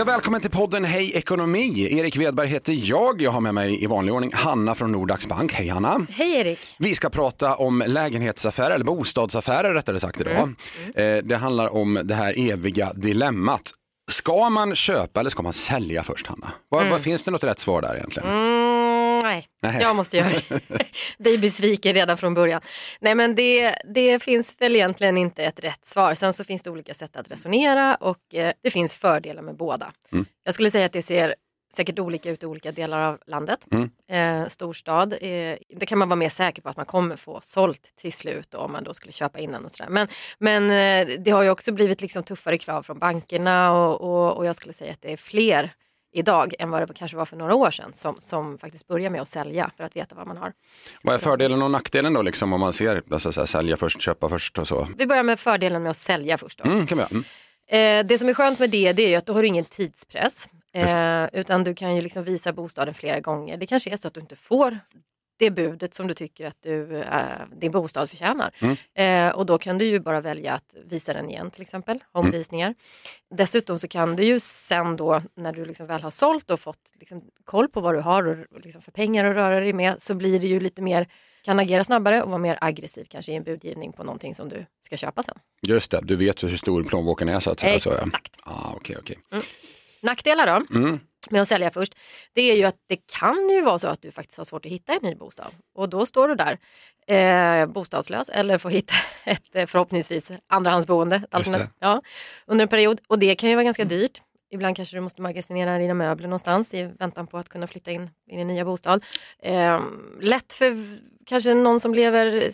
Ja, välkommen till podden Hej Ekonomi. Erik Wedberg heter jag. Jag har med mig i vanlig ordning Hanna från Nordax Bank. Hej Hanna. Hej Erik. Vi ska prata om lägenhetsaffärer, eller bostadsaffärer rättare sagt idag. Eh, Det handlar om det här eviga dilemmat. Ska man köpa eller ska man sälja först Hanna? Vad, vad finns det något rätt svar där egentligen? Nej, Nej. jag måste göra det. Dig besviken redan från början. Nej men det, det finns väl egentligen inte ett rätt svar. Sen så finns det olika sätt att resonera och eh, det finns fördelar med båda. Mm. Jag skulle säga att det ser säkert olika ut i olika delar av landet. Mm. Eh, storstad, eh, det kan man vara mer säker på att man kommer få sålt till slut då, om man då skulle köpa innan och sådär. Men, men eh, det har ju också blivit liksom tuffare krav från bankerna och, och, och jag skulle säga att det är fler idag än vad det kanske var för några år sedan som, som faktiskt börjar med att sälja för att veta vad man har. Vad är fördelen och nackdelen då liksom om man ser, alltså, så här, sälja först, köpa först och så? Vi börjar med fördelen med att sälja först. Då. Mm, kan vi. Mm. Eh, det som är skönt med det, det är att då har du ingen tidspress. Eh, utan du kan ju liksom visa bostaden flera gånger. Det kanske är så att du inte får det budet som du tycker att du, eh, din bostad förtjänar. Mm. Eh, och då kan du ju bara välja att visa den igen till exempel, omvisningar. Dessutom så kan du ju sen då när du liksom väl har sålt och fått liksom koll på vad du har och liksom för pengar att röra dig med så blir det ju lite mer, kan agera snabbare och vara mer aggressiv kanske i en budgivning på någonting som du ska köpa sen. Just det, du vet hur stor plånboken är så att säga. Så, ja. Exakt. ah, okej, okej. Nackdelar då? Mm. Med att sälja först, det är ju att det kan ju vara så att du faktiskt har svårt att hitta en ny bostad. Och då står du där eh, bostadslös eller får hitta ett eh, förhoppningsvis andrahandsboende ja, under en period. Och det kan ju vara ganska dyrt. Ibland kanske du måste magasinera dina möbler någonstans i väntan på att kunna flytta in i din nya bostad. Eh, lätt för kanske någon som lever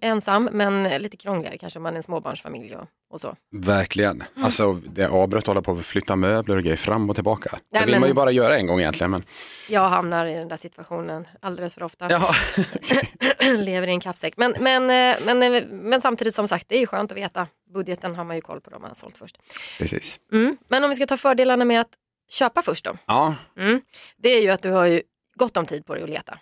ensam men lite krångligare kanske om man är en småbarnsfamilj och, och så. Verkligen. Mm. Alltså det avbrott hålla på att flytta möbler och grejer fram och tillbaka. Det Nej, vill men- man ju bara göra en gång egentligen. Men... Jag hamnar i den där situationen alldeles för ofta. Lever i en kappsäck. Men, men, eh, men, eh, men samtidigt som sagt, det är ju skönt att veta. Budgeten har man ju koll på om man har sålt först. Precis. Mm. Men om vi ska ta fördelarna med att köpa först då. Ja, Mm. Det är ju att du har ju gott om tid på dig att leta.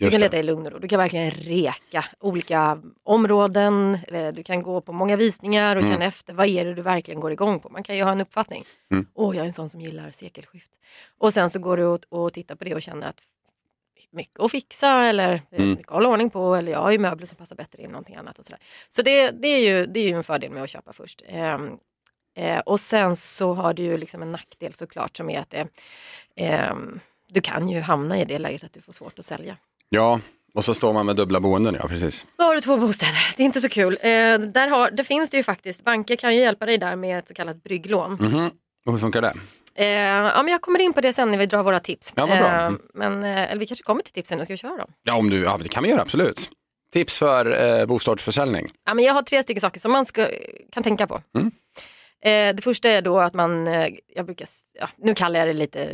Du kan leta i lugn och ro. Du kan verkligen reka olika områden. Eller du kan gå på många visningar och Mm. känna efter. Vad är det du verkligen går igång på? Man kan ju ha en uppfattning. Mm. Åh, jag är en sån som gillar sekelskift. Och sen så går du och, och tittar på det och känner att mycket att fixa eller Mm. mycket att hålla ordning på eller jag har ju möbler som passar bättre i någonting annat och sådär. Så det, det, är ju, det är ju en fördel med att köpa först. Ehm, eh, och sen så har du ju liksom en nackdel såklart som är att det, ehm, du kan ju hamna i det läget att du får svårt att sälja. Ja, och så står man med dubbla boenden, ja precis. Då har du två bostäder, det är inte så kul. Eh, där har, det finns det ju faktiskt, banker kan ju hjälpa dig där med ett så kallat brygglån. Mhm. Och hur funkar det? Eh, ja, men jag kommer in på det sen när vi drar våra tips. Ja, vad bra. Eh, Mm. men, eh, eller vi kanske kommer till tipsen nu, ska vi köra dem? Ja, om du, ja det kan vi göra, absolut. Tips för eh, bostadsförsäljning. Ja, men jag har tre stycken saker som man ska, kan tänka på. Mm. Eh, det första är då att man, eh, jag brukar, ja, nu kallar jag det lite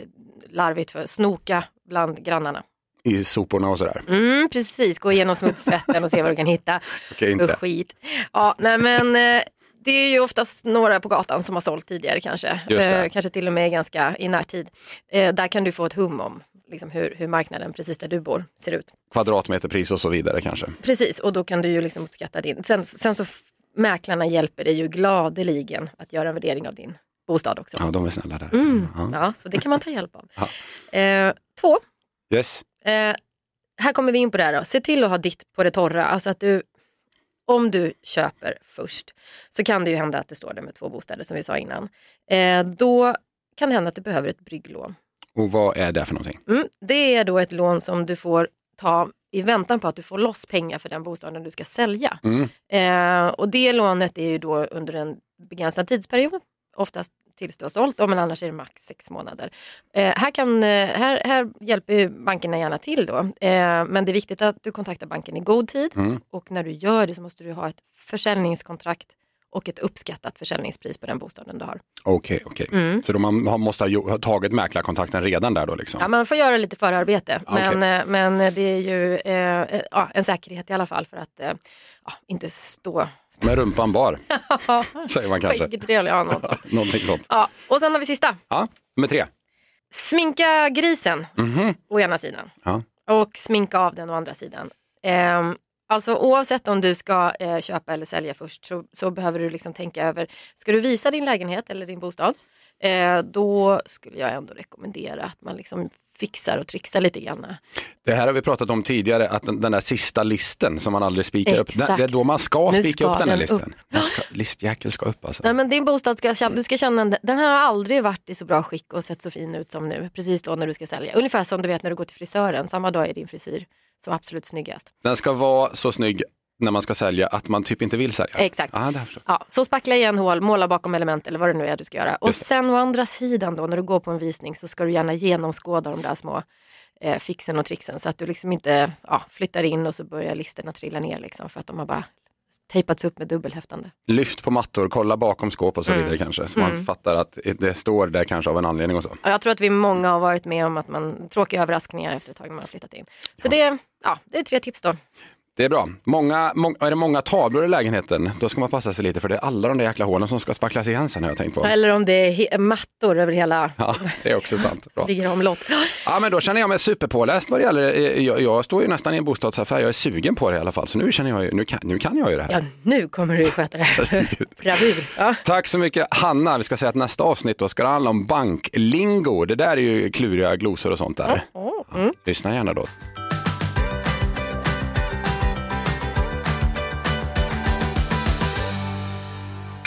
larvigt för snoka bland grannarna. I soporna och sådär. Mm, precis, gå igenom smutstvätten och se vad du kan hitta Okej, inte skit. Ja, nej men eh, det är ju oftast några på gatan som har sålt tidigare kanske. Eh, kanske till och med ganska i närtid. Eh, där kan du få ett hum om liksom, hur, hur marknaden precis där du bor ser ut. Kvadratmeterpris och så vidare kanske. Precis, och då kan du ju liksom uppskatta din. Sen, sen så mäklarna hjälper dig ju gladeligen att göra en värdering av din bostad också. Ja, de är snälla där. Mm. Ja. Ja, så det kan man ta hjälp av. Ja. Eh, två, Yes. Eh, här kommer vi in på det här då. Se till att ha ditt på det torra. Alltså att du, om du köper först så kan det ju hända att du står där med två bostäder som vi sa innan. Eh, då kan det hända att du behöver ett brygglån. Och vad är det för någonting? Mm, det är då ett lån som du får ta i väntan på att du får loss pengar för den bostaden du ska sälja. Mm. Eh, och det lånet är ju då under en begränsad tidsperiod, oftast tills du har sålt, men annars är det max sex månader. Eh, här, kan, eh, här, här hjälper bankerna gärna till då, eh, men det är viktigt att du kontaktar banken i god tid Mm. och när du gör det så måste du ha ett försäljningskontrakt och ett uppskattat försäljningspris på den bostaden du har. Okej, okej. Mm. Så man måste ha, tagit mäklarkontakten redan där då liksom? Ja, man får göra lite förarbete, Okej. men, eh, men det är ju eh, eh, en säkerhet i alla fall för att eh, inte stå... Med rumpan bar, säger man kanske. Vilket trevligt, ja, något sånt. Någonting sånt. Ja, och sen har vi sista. Ja, nummer tre. Sminka grisen Mhm. å ena sidan Ja. och sminka av den å andra sidan. Ehm, alltså oavsett om du ska eh, köpa eller sälja först så, så behöver du liksom tänka över, ska du visa din lägenhet eller din bostad? Eh, då skulle jag ändå rekommendera att man liksom fixar och trixar lite grann. Det här har vi pratat om tidigare, att den, den där sista listen som man aldrig spikar upp, det är då man ska Nu spika ska upp den här listen. ska, listjäkel ska upp alltså. Nej, men din bostad ska du ska känna, den här har aldrig varit i så bra skick och sett så fin ut som nu, precis då när du ska sälja. Ungefär som du vet när du går till frisören, samma dag är din frisyr som absolut snyggast. Den ska vara så snygg när man ska sälja att man typ inte vill sälja. Exakt. Ja, det Ja, så spackla igen hål, måla bakom element eller vad det nu är du ska göra. Och sen å andra sidan då när du går på en visning så ska du gärna genomskåda de där små eh, fixen och trixen så att du liksom inte ja, flyttar in och så börjar listorna trilla ner liksom för att de har bara tejpats upp med dubbelhäftande. Lyft på mattor, kolla bakom skåp och så Mm. vidare kanske. Så man fattar att det står där kanske av en anledning och så. Och jag tror att vi många har varit med om att man tråkiga överraskningar efter ett tag när man har flyttat in. Så det, ja, det är tre tips då. Det är bra. Många, må, är det många tavlor i lägenheten, då ska man passa sig lite för det är alla de där jäkla hålen som ska spacklas igen sen har jag tänkt på. Eller om det är mattor över hela, Ja, det är också sant. Bra. ligger omlott. Ja, men då känner jag mig superpåläst vad det gäller. eh, Jag, jag står ju nästan i en bostadsaffär, jag är sugen på det i alla fall. Så nu känner jag ju, nu kan, nu kan jag ju det här. Ja, nu kommer du sköta det här. Bravur. Ja. Tack så mycket Hanna. Vi ska säga att nästa avsnitt då ska det handla om banklingo. Det där är ju kluriga glosor och sånt där. Ja, lyssna gärna då.